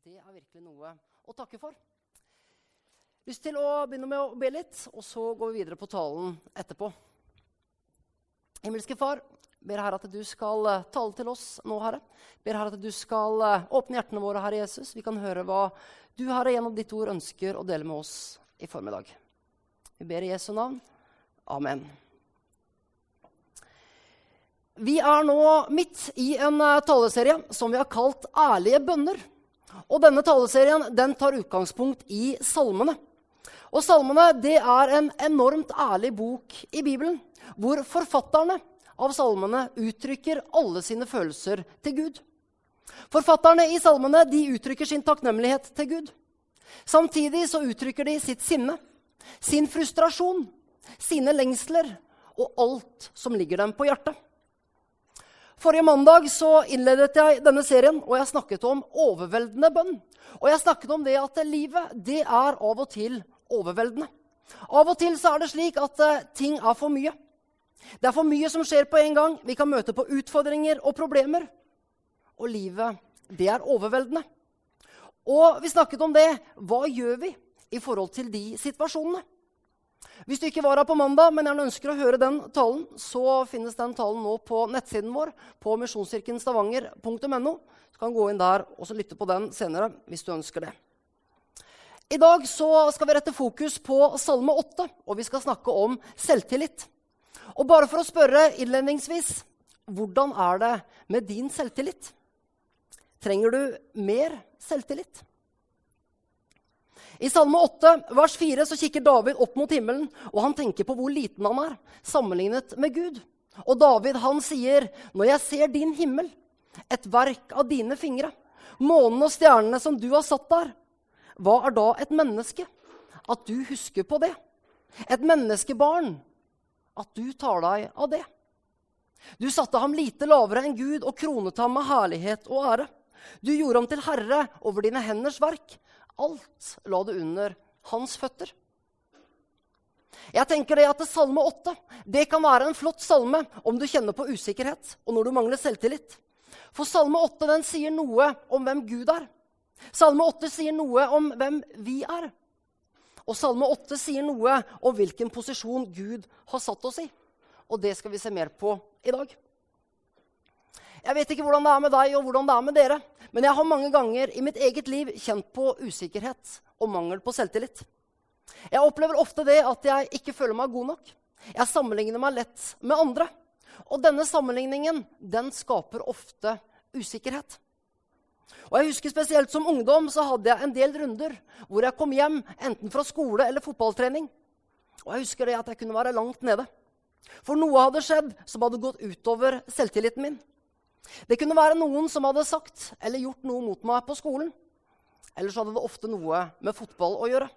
Det er virkelig noe å takke for. Lyst til å begynne med å be litt, og så går vi videre på talen etterpå. Himmelske Far, ber Herre at du skal eh, tale til oss nå, Herre. Ber Herre at du skal eh, åpne hjertene våre, Herre Jesus. Vi kan høre hva du, Herre, gjennom ditt ord ønsker å dele med oss i formiddag. Vi ber i Jesu navn. Amen. Vi er nå midt i en eh, taleserie som vi har kalt 'Ærlige bønner'. Og denne taleserien den tar utgangspunkt i salmene. Og Salmene det er en enormt ærlig bok i Bibelen, hvor forfatterne av salmene uttrykker alle sine følelser til Gud. Forfatterne i salmene de uttrykker sin takknemlighet til Gud. Samtidig så uttrykker de sitt sinne, sin frustrasjon, sine lengsler og alt som ligger dem på hjertet. Forrige mandag så innledet jeg denne serien, og jeg snakket om overveldende bønn. Og jeg snakket om det at livet det er av og til overveldende. Av og til så er det slik at uh, ting er for mye. Det er for mye som skjer på en gang. Vi kan møte på utfordringer og problemer. Og livet, det er overveldende. Og vi snakket om det. Hva gjør vi i forhold til de situasjonene? Hvis du ikke var her på mandag, men gjerne ønsker å høre den talen, så finnes den talen nå på nettsiden vår på misjonskirkenstavanger.no. Du kan gå inn der og lytte på den senere hvis du ønsker det. I dag skal vi rette fokus på Salme 8, og vi skal snakke om selvtillit. Og bare for å spørre innledningsvis hvordan er det med din selvtillit? Trenger du mer selvtillit? I Salme 8, vers 4, så kikker David opp mot himmelen, og han tenker på hvor liten han er sammenlignet med Gud. Og David han sier, 'Når jeg ser din himmel, et verk av dine fingre,' 'månen og stjernene som du har satt der,' 'hva er da et menneske?' At du husker på det. Et menneskebarn. At du tar deg av det. Du satte ham lite lavere enn Gud og kronet ham med herlighet og ære. Du gjorde ham til herre over dine henders verk. Alt la det under hans føtter. Jeg tenker det at Salme 8 det kan være en flott salme om du kjenner på usikkerhet og når du mangler selvtillit. For Salme 8 den sier noe om hvem Gud er. Salme 8 sier noe om hvem vi er. Og Salme 8 sier noe om hvilken posisjon Gud har satt oss i. Og det skal vi se mer på i dag. Jeg vet ikke hvordan det er med deg og hvordan det er med dere, men jeg har mange ganger i mitt eget liv kjent på usikkerhet og mangel på selvtillit. Jeg opplever ofte det at jeg ikke føler meg god nok. Jeg sammenligner meg lett med andre. Og denne sammenligningen den skaper ofte usikkerhet. Og jeg husker Spesielt som ungdom så hadde jeg en del runder hvor jeg kom hjem enten fra skole eller fotballtrening. Og jeg husker det at jeg kunne være langt nede. For noe hadde skjedd som hadde gått utover selvtilliten min. Det kunne være noen som hadde sagt eller gjort noe mot meg på skolen. Eller så hadde det ofte noe med fotball å gjøre.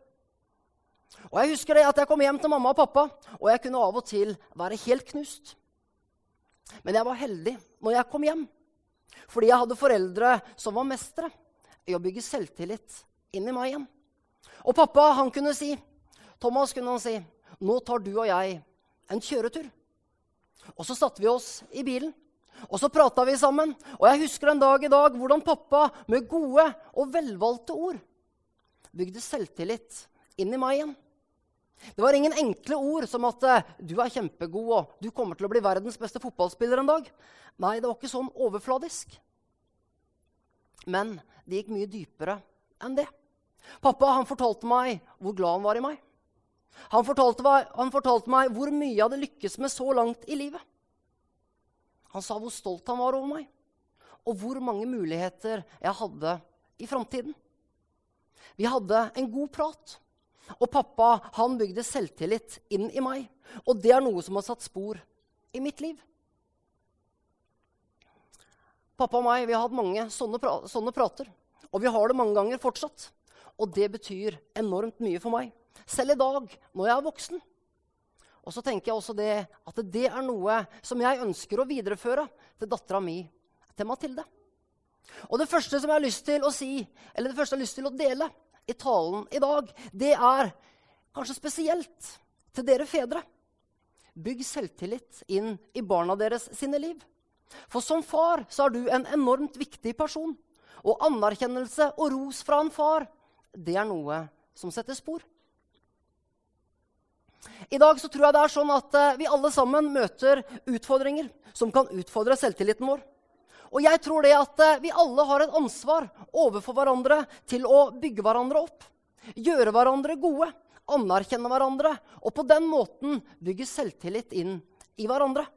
Og Jeg husker det at jeg kom hjem til mamma og pappa, og jeg kunne av og til være helt knust. Men jeg var heldig når jeg kom hjem, fordi jeg hadde foreldre som var mestere i å bygge selvtillit inn i meg igjen. Og pappa han kunne si, Thomas kunne han si, nå tar du og jeg en kjøretur. Og så satte vi oss i bilen. Og så prata vi sammen, og jeg husker en dag i dag hvordan pappa med gode og velvalgte ord bygde selvtillit inn i meg igjen. Det var ingen enkle ord som at eh, 'du er kjempegod' og 'du kommer til å bli verdens beste fotballspiller en dag'. Nei, det var ikke sånn overfladisk. Men det gikk mye dypere enn det. Pappa han fortalte meg hvor glad han var i meg. Han fortalte, han fortalte meg hvor mye jeg hadde lykkes med så langt i livet. Han sa hvor stolt han var over meg, og hvor mange muligheter jeg hadde i framtiden. Vi hadde en god prat, og pappa han bygde selvtillit inn i meg. Og det er noe som har satt spor i mitt liv. Pappa og meg vi har hatt mange sånne, pra sånne prater, og vi har det mange ganger fortsatt. Og det betyr enormt mye for meg, selv i dag når jeg er voksen. Og så tenker jeg også det, at det er noe som jeg ønsker å videreføre til dattera mi, til Mathilde. Og det første som jeg har lyst til å si, eller det første jeg har lyst til å dele i talen i dag, det er kanskje spesielt til dere fedre. Bygg selvtillit inn i barna deres sine liv. For som far så er du en enormt viktig person. og anerkjennelse og ros fra en far, det er noe som setter spor. I dag så tror jeg det er sånn at uh, vi alle sammen møter utfordringer som kan utfordre selvtilliten vår. Og jeg tror det at uh, vi alle har et ansvar overfor hverandre til å bygge hverandre opp. Gjøre hverandre gode, anerkjenne hverandre og på den måten bygge selvtillit inn i hverandre.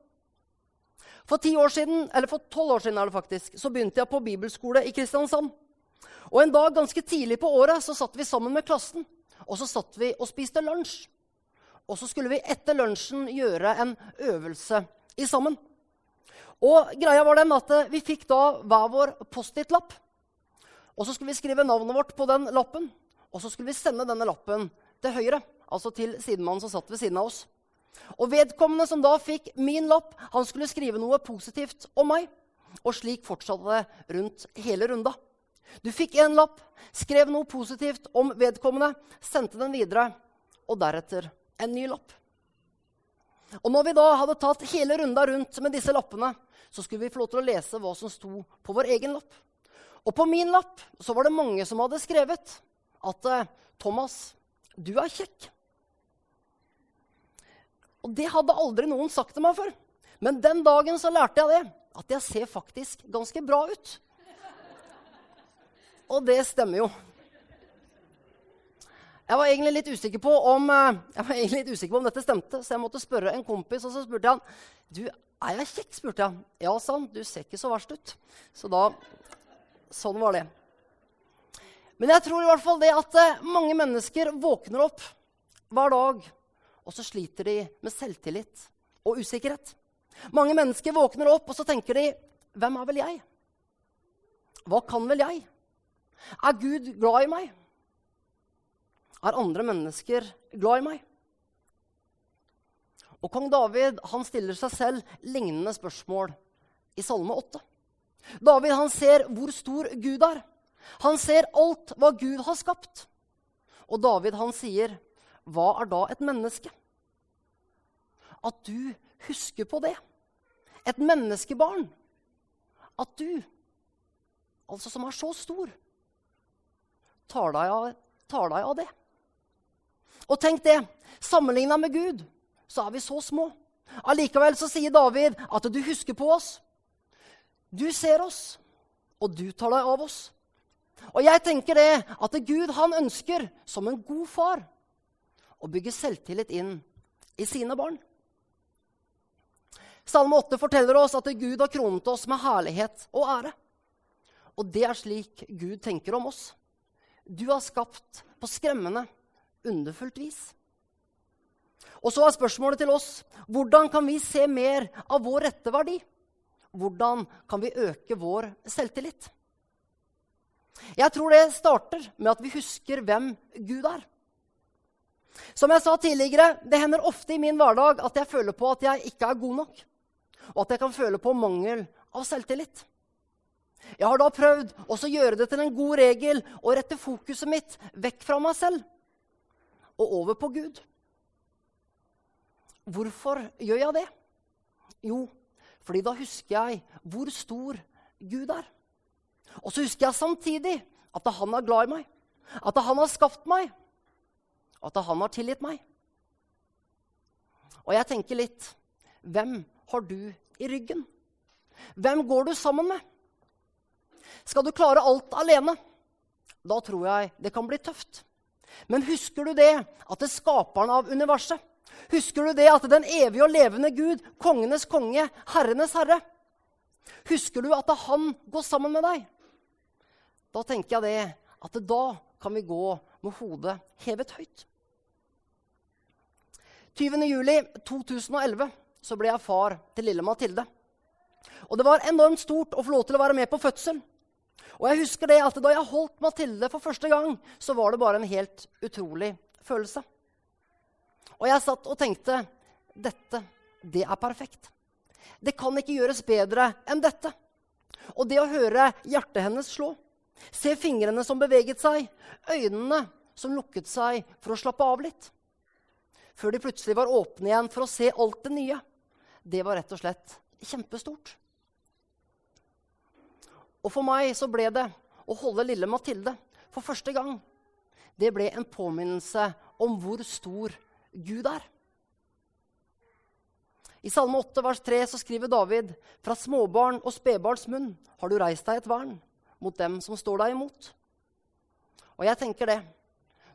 For ti år siden, eller for tolv år siden er det faktisk, så begynte jeg på bibelskole i Kristiansand. Og En dag ganske tidlig på året så satt vi sammen med klassen og så satt vi og spiste lunsj. Og så skulle vi etter lunsjen gjøre en øvelse i sammen. Og greia var den at Vi fikk da hver vår Post-It-lapp. Og så skulle vi skrive navnet vårt på den lappen. Og så skulle vi sende denne lappen til høyre, altså til sidemannen som satt ved siden av oss. Og vedkommende som da fikk min lapp, han skulle skrive noe positivt om meg. Og slik fortsatte det rundt hele runda. Du fikk en lapp, skrev noe positivt om vedkommende, sendte den videre, og deretter en ny lapp. Og når vi da hadde tatt hele runda rundt med disse lappene, så skulle vi få lov til å lese hva som sto på vår egen lapp. Og på min lapp så var det mange som hadde skrevet at eh, Thomas, du er kjekk. Og det hadde aldri noen sagt til meg før. Men den dagen så lærte jeg det. At jeg ser faktisk ganske bra ut. Og det stemmer jo. Jeg var egentlig litt usikker på om, eh, jeg litt usikker på om dette stemte, så jeg måtte spørre en kompis. Og så spurte han du, er jeg kjekk. spurte jeg. Ja, sa han. Du ser ikke så verst ut. Så da Sånn var det. Men jeg tror i hvert fall det at eh, mange mennesker våkner opp hver dag og så sliter de med selvtillit og usikkerhet. Mange mennesker våkner opp og så tenker de Hvem er vel jeg? Hva kan vel jeg? Er Gud glad i meg? Er andre mennesker glad i meg? Og kong David han stiller seg selv lignende spørsmål i Salme 8. David han ser hvor stor Gud er. Han ser alt hva Gud har skapt. Og David han sier, hva er da et menneske? At du husker på det. Et menneskebarn. At du, altså som er så stor, tar deg av, tar deg av det. Og tenk det, sammenligna med Gud så er vi så små. Allikevel så sier David at du husker på oss. Du ser oss, og du tar deg av oss. Og jeg tenker det at Gud han ønsker, som en god far, å bygge selvtillit inn i sine barn. Salme 8 forteller oss at Gud har kronet oss med herlighet og ære. Og det er slik Gud tenker om oss. Du er skapt på skremmende, underfullt vis. Og så er spørsmålet til oss hvordan kan vi se mer av vår rette verdi? Hvordan kan vi øke vår selvtillit? Jeg tror det starter med at vi husker hvem Gud er. Som jeg sa tidligere, Det hender ofte i min hverdag at jeg føler på at jeg ikke er god nok. Og at jeg kan føle på mangel av selvtillit. Jeg har da prøvd å gjøre det til en god regel å rette fokuset mitt vekk fra meg selv og over på Gud. Hvorfor gjør jeg det? Jo, fordi da husker jeg hvor stor Gud er. Og så husker jeg samtidig at han er glad i meg, at han har skapt meg, at han har tilgitt meg. Og jeg tenker litt Hvem har du i ryggen? Hvem går du sammen med? Skal du klare alt alene? Da tror jeg det kan bli tøft. Men husker du det at det er skaperen av universet Husker du det at den evige og levende Gud, kongenes konge, herrenes herre Husker du at han går sammen med deg? Da tenker jeg det at da kan vi gå med hodet hevet høyt. 20.07.2011 så ble jeg far til lille Mathilde. Og det var enormt stort å få lov til å være med på fødsel. Og jeg husker det at Da jeg holdt Mathilde for første gang, så var det bare en helt utrolig følelse. Og jeg satt og tenkte dette, det er perfekt. Det kan ikke gjøres bedre enn dette. Og det å høre hjertet hennes slå, Se fingrene som beveget seg, øynene som lukket seg for å slappe av litt. Før de plutselig var åpne igjen for å se alt det nye. Det var rett og slett kjempestort. Og for meg så ble det å holde lille Mathilde for første gang, det ble en påminnelse om hvor stor Gud er. I Salme 8 vers 3 så skriver David.: Fra småbarn og spedbarns munn har du reist deg et vern mot dem som står deg imot. Og jeg tenker det.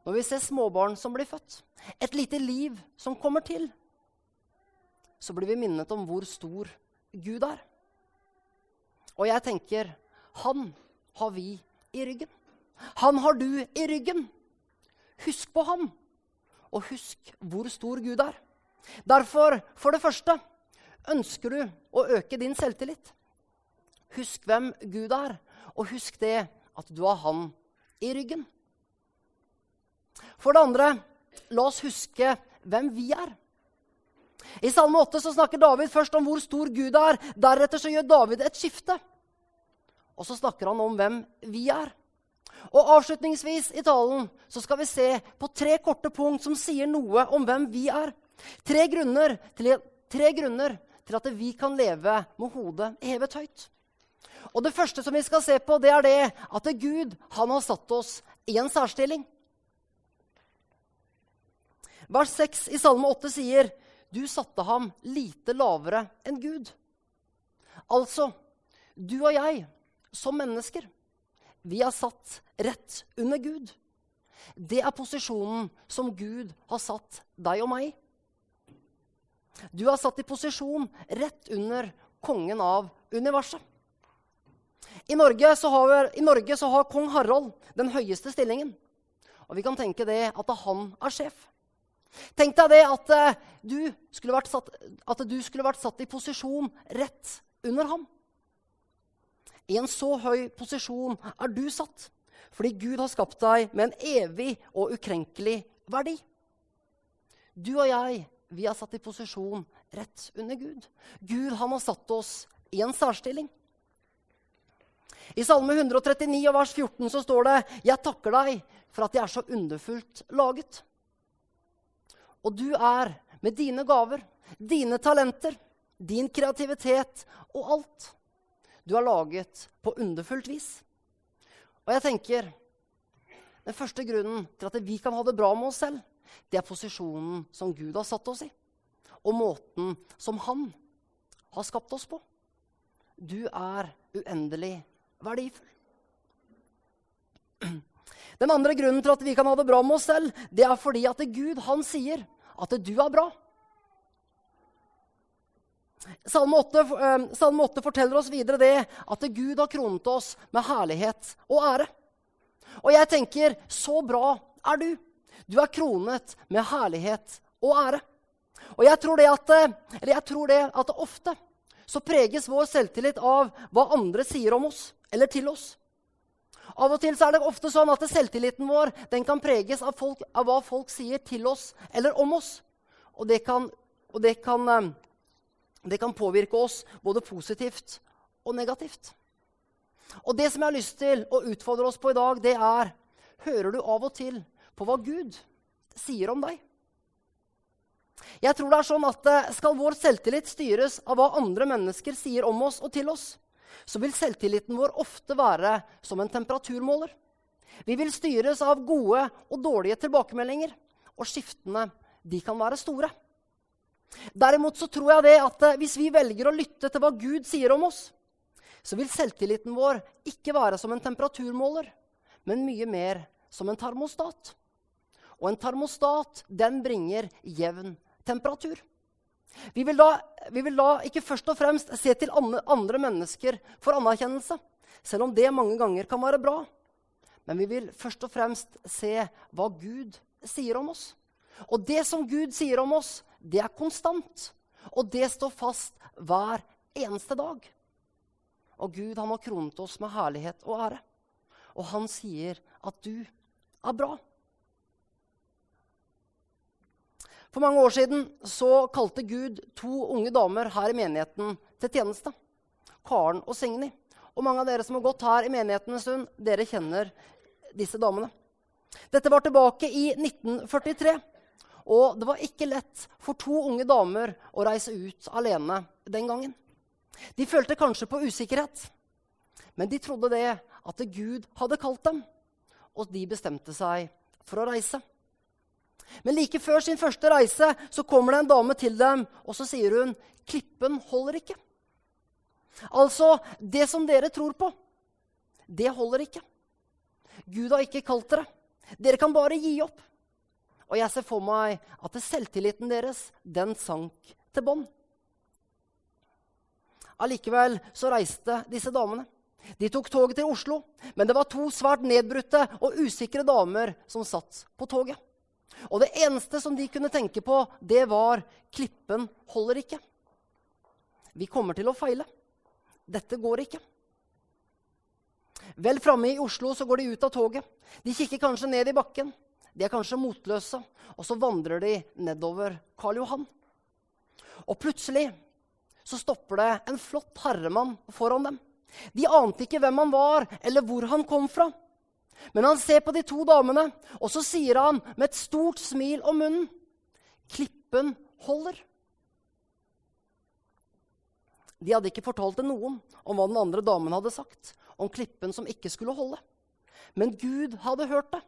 Når vi ser småbarn som blir født, et lite liv som kommer til, så blir vi minnet om hvor stor Gud er. Og jeg tenker han har vi i ryggen. Han har du i ryggen. Husk på ham, og husk hvor stor Gud er. Derfor, for det første, ønsker du å øke din selvtillit. Husk hvem Gud er, og husk det at du har han i ryggen. For det andre, la oss huske hvem vi er. I Salme 8 så snakker David først om hvor stor Gud er. Deretter gjør David et skifte. Og så snakker han om hvem vi er. Og Avslutningsvis i talen så skal vi se på tre korte punkt som sier noe om hvem vi er. Tre grunner til, tre grunner til at vi kan leve med hodet hevet høyt. Og Det første som vi skal se på, det er det at Gud han har satt oss i en særstilling. Vers 6 i Salme 8 sier, 'Du satte ham lite lavere enn Gud'. Altså, du og jeg som mennesker, vi er satt rett under Gud. Det er posisjonen som Gud har satt deg og meg. Du er satt i posisjon rett under kongen av universet. I Norge, har, I Norge så har kong Harald den høyeste stillingen. Og vi kan tenke det at han er sjef. Tenk deg det at, du skulle vært satt, at du skulle vært satt i posisjon rett under ham. I en så høy posisjon er du satt fordi Gud har skapt deg med en evig og ukrenkelig verdi. Du og jeg, vi er satt i posisjon rett under Gud. Gud han har satt oss i en særstilling. I Salme 139 og vers 14 så står det 'Jeg takker deg for at jeg er så underfullt laget'. Og du er med dine gaver, dine talenter, din kreativitet og alt. Du er laget på underfullt vis. Og jeg tenker Den første grunnen til at vi kan ha det bra med oss selv, det er posisjonen som Gud har satt oss i, og måten som Han har skapt oss på. Du er uendelig verdifull. Den andre grunnen til at vi kan ha det bra med oss selv, det er fordi at Gud han sier at du er bra. Salme 8, eh, Salme 8 forteller oss videre det at Gud har kronet oss med herlighet og ære. Og jeg tenker så bra er du. Du er kronet med herlighet og ære. Og jeg tror det at, eller jeg tror det at ofte så preges vår selvtillit av hva andre sier om oss eller til oss. Av og til er det ofte sånn at selvtilliten vår kan preges av, folk, av, hva folk sier til oss eller om oss. Og det kan, og det kan, eh, det kan påvirke oss både positivt og negativt. Og det som jeg har lyst til å utfordre oss på i dag, det er Hører du av og til på hva Gud sier om deg? Jeg tror det er sånn at eh, Skal vår selvtillit styres av hva andre mennesker sier om oss og til oss, så vil selvtilliten vår ofte være som en temperaturmåler. Vi vil styres av gode og dårlige tilbakemeldinger, og skiftene de kan være store. Derimot så tror jeg det at eh, hvis vi velger å lytte til hva Gud sier om oss, så vil selvtilliten vår ikke være som en temperaturmåler, men mye mer som en termostat. Og en termostat den bringer jevn temperatur. Vi vil, da, vi vil, da, ikke først og fremst se til andre mennesker for anerkjennelse, selv om det mange ganger kan være bra. Men vi vil først og fremst se hva Gud sier om oss. Og det som Gud sier om oss, det er konstant. Og det står fast hver eneste dag. Og Gud han har kronet oss med herlighet og ære. Og han sier at du er bra. For mange år siden så kalte Gud to unge damer her i menigheten til tjeneste. Karen og Signy. Og mange av dere som har gått her i menigheten en stund, dere kjenner disse damene. Dette var tilbake i 1943. Og det var ikke lett for to unge damer å reise ut alene den gangen. De følte kanskje på usikkerhet, men de trodde det at Gud hadde kalt dem, og de bestemte seg for å reise. Men like før sin første reise så kommer det en dame til dem, og så sier hun, 'Klippen holder ikke'. Altså, det som dere tror på, det holder ikke. Gud har ikke kalt dere. Dere kan bare gi opp. Og jeg ser for meg at selvtilliten deres, den sank til bånn. Allikevel så reiste disse damene. De tok toget til Oslo, men det var to svært nedbrutte og usikre damer som satt på toget. Og det eneste som de kunne tenke på, det var 'Klippen holder ikke'. Vi kommer til å feile. Dette går ikke. Vel framme i Oslo så går de ut av toget. De kikker kanskje ned i bakken. De er kanskje motløse, og så vandrer de nedover Karl Johan. Og plutselig så stopper det en flott herremann foran dem. De ante ikke hvem han var, eller hvor han kom fra. Men han ser på de to damene, og så sier han med et stort smil om munnen, 'Klippen holder'. De hadde ikke fortalt til noen om hva den andre damen hadde sagt, om klippen som ikke skulle holde. Men Gud hadde hørt det.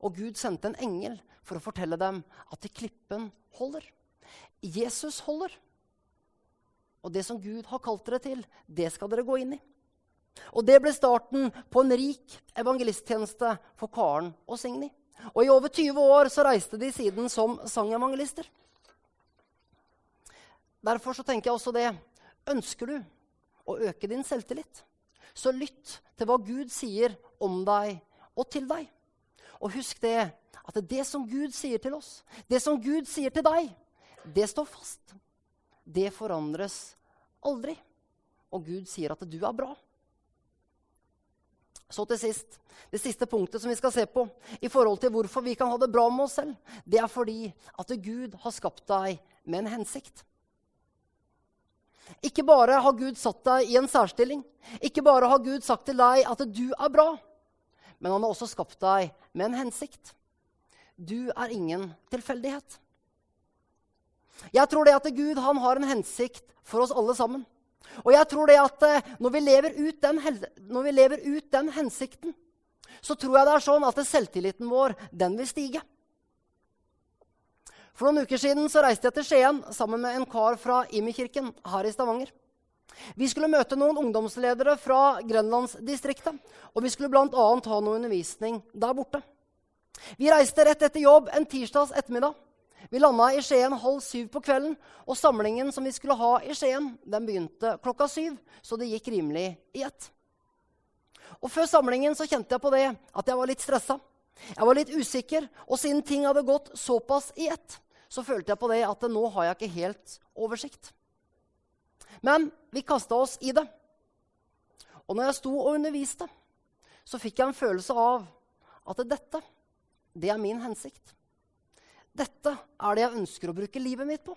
Og Gud sendte en engel for å fortelle dem at klippen holder. Jesus holder. Og det som Gud har kalt dere til, det skal dere gå inn i. Og det ble starten på en rik evangelisttjeneste for Karen og Signy. Og i over 20 år så reiste de siden som sangevangelister. Derfor så tenker jeg også det. Ønsker du å øke din selvtillit, så lytt til hva Gud sier om deg og til deg. Og husk det at det som Gud sier til oss, det som Gud sier til deg, det står fast det forandres aldri. Og Gud sier at du er bra. Så til sist, Det siste punktet som vi skal se på i forhold til hvorfor vi kan ha det bra med oss selv, det er fordi at Gud har skapt deg med en hensikt. Ikke bare har Gud satt deg i en særstilling, ikke bare har Gud sagt til deg at du er bra, men han har også skapt deg med en hensikt. Du er ingen tilfeldighet. Jeg tror det at Gud han har en hensikt for oss alle sammen. Og jeg tror det at eh, når vi lever ut den, vi lever ut den hensikten, så tror jeg det er sånn at selvtilliten vår den vil stige. For noen uker siden så reiste jeg til Skien sammen med en kar fra Imi-kirken her i Stavanger. Vi skulle møte noen ungdomsledere fra Grenlandsdistriktet. Og vi skulle bl.a. ha noe undervisning der borte. Vi reiste rett etter jobb en tirsdags ettermiddag. Vi landa i Skien halv syv på kvelden, og samlingen som vi skulle ha i Skien, den begynte klokka syv, så det gikk rimelig i ett. Og Før samlingen så kjente jeg på det at jeg var litt stressa. Jeg var litt usikker, og siden ting hadde gått såpass i ett, så følte jeg på det at nå har jeg ikke helt oversikt. Men vi kasta oss i det. Og når jeg sto og underviste, så fikk jeg en følelse av at dette, det er min hensikt. Dette er det jeg ønsker å bruke livet mitt på.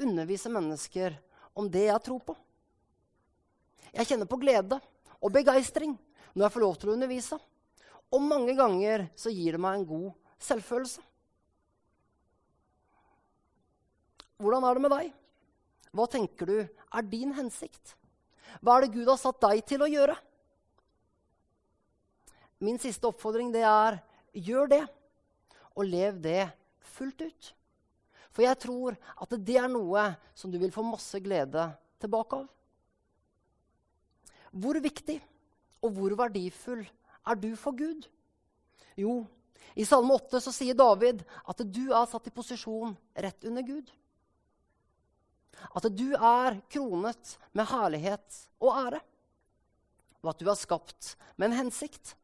Undervise mennesker om det jeg tror på. Jeg kjenner på glede og begeistring når jeg får lov til å undervise. Og mange ganger så gir det meg en god selvfølelse. Hvordan er det med deg? Hva tenker du er din hensikt? Hva er det Gud har satt deg til å gjøre? Min siste oppfordring det er gjør det og lev det fullt ut. For jeg tror at det er noe som du vil få masse glede tilbake av. Hvor viktig og hvor verdifull er du for Gud? Jo, i Salme 8 så sier David at du er satt i posisjon rett under Gud. At du er kronet med herlighet og ære. Og at du er skapt med en hensikt.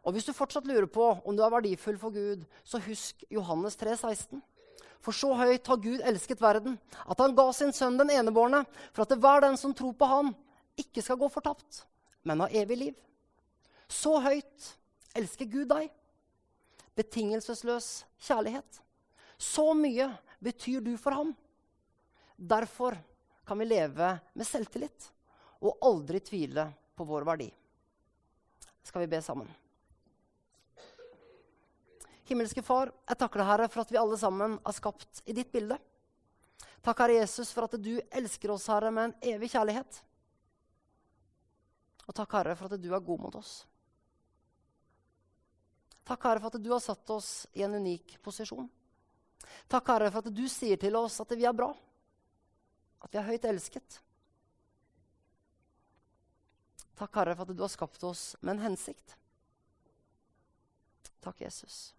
Og hvis du fortsatt lurer på om du er verdifull for Gud, så husk Johannes 3, 16. For så høyt har Gud elsket verden, at han ga sin sønn den enebårne, for at det hver den som tror på ham, ikke skal gå fortapt, men ha evig liv. Så høyt elsker Gud deg. Betingelsesløs kjærlighet. Så mye betyr du for ham. Derfor kan vi leve med selvtillit og aldri tvile på vår verdi. Skal vi be sammen? Himmelske Far, jeg takker deg, Herre, for at vi alle sammen er skapt i ditt bilde. Takk, Herre Jesus, for at du elsker oss, Herre, med en evig kjærlighet. Og takk, Herre, for at du er god mot oss. Takk, Herre, for at du har satt oss i en unik posisjon. Takk, Herre, for at du sier til oss at vi er bra, at vi er høyt elsket. Takk, Herre, for at du har skapt oss med en hensikt. Takk, Jesus.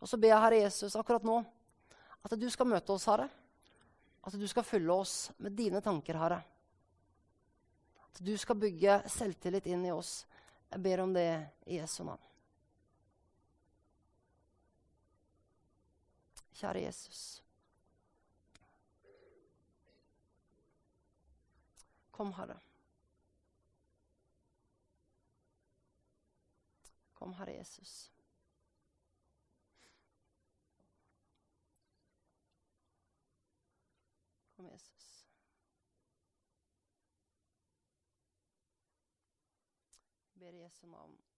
Og så ber jeg, Herre Jesus, akkurat nå at du skal møte oss, Herre. At du skal fylle oss med dine tanker, Herre. At du skal bygge selvtillit inn i oss. Jeg ber om det i Jesu navn. Kjære Jesus. Kom, Herre. Kom, Herre Jesus. Kom, Jesus. Jeg ber i Jesu navn.